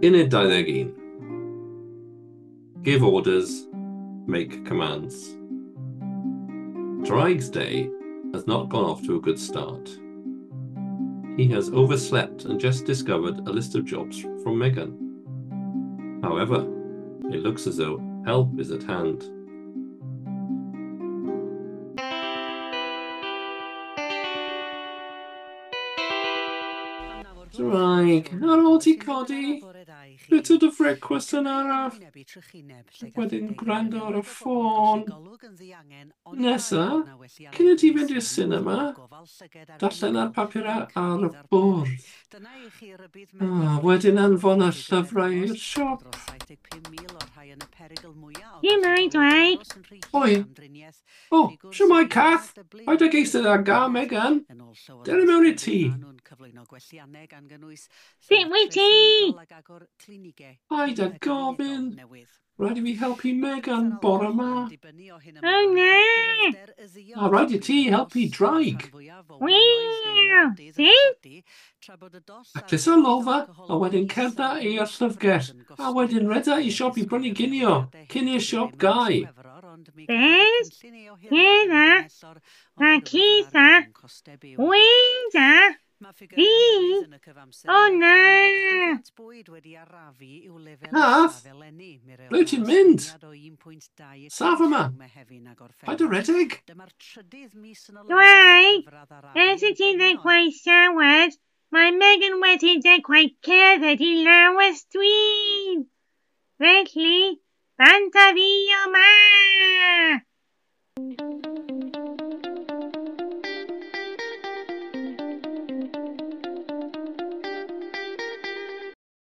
Unit 21. Give orders, make commands. Draig's day has not gone off to a good start. He has overslept and just discovered a list of jobs from Megan. However, it looks as though help is at hand. Draig, ar ôl ti Nid y dyfreg yn araf. Wedyn gwrando ar y ffôn. Nesa, cyn i ti fynd i'r cinema, darllen ar papurau ar y bwrdd. Ah, wedyn anfon y llyfrau i'r siop. Ie, mae. Oi. O, oh, siwmai Cath. Oed ag eistedd ar gam, Megan. Deri mewn i ti cyflwyno gwelliannau gan gynnwys... Sut wyt ti? Paid a gofyn! Rhaid i mi helpu Megan bore yma. O ne! A rhaid i ti helpu draig. Wel, si? Aclus o lofa, a wedyn cerda i'r llyfgell, a wedyn reda i siop i brynu ginio, cyn i'r siop gau. Beth? Cedda? Ac isa? Weda? Fi? O na! Cath, ble ti'n mynd? Saf yma. Paid y redeg. Dweud, ers i ti ddechrau siarad, mae Megan wedi dechrau cerdded i lawr stryd. Felly, bant a fi o ma!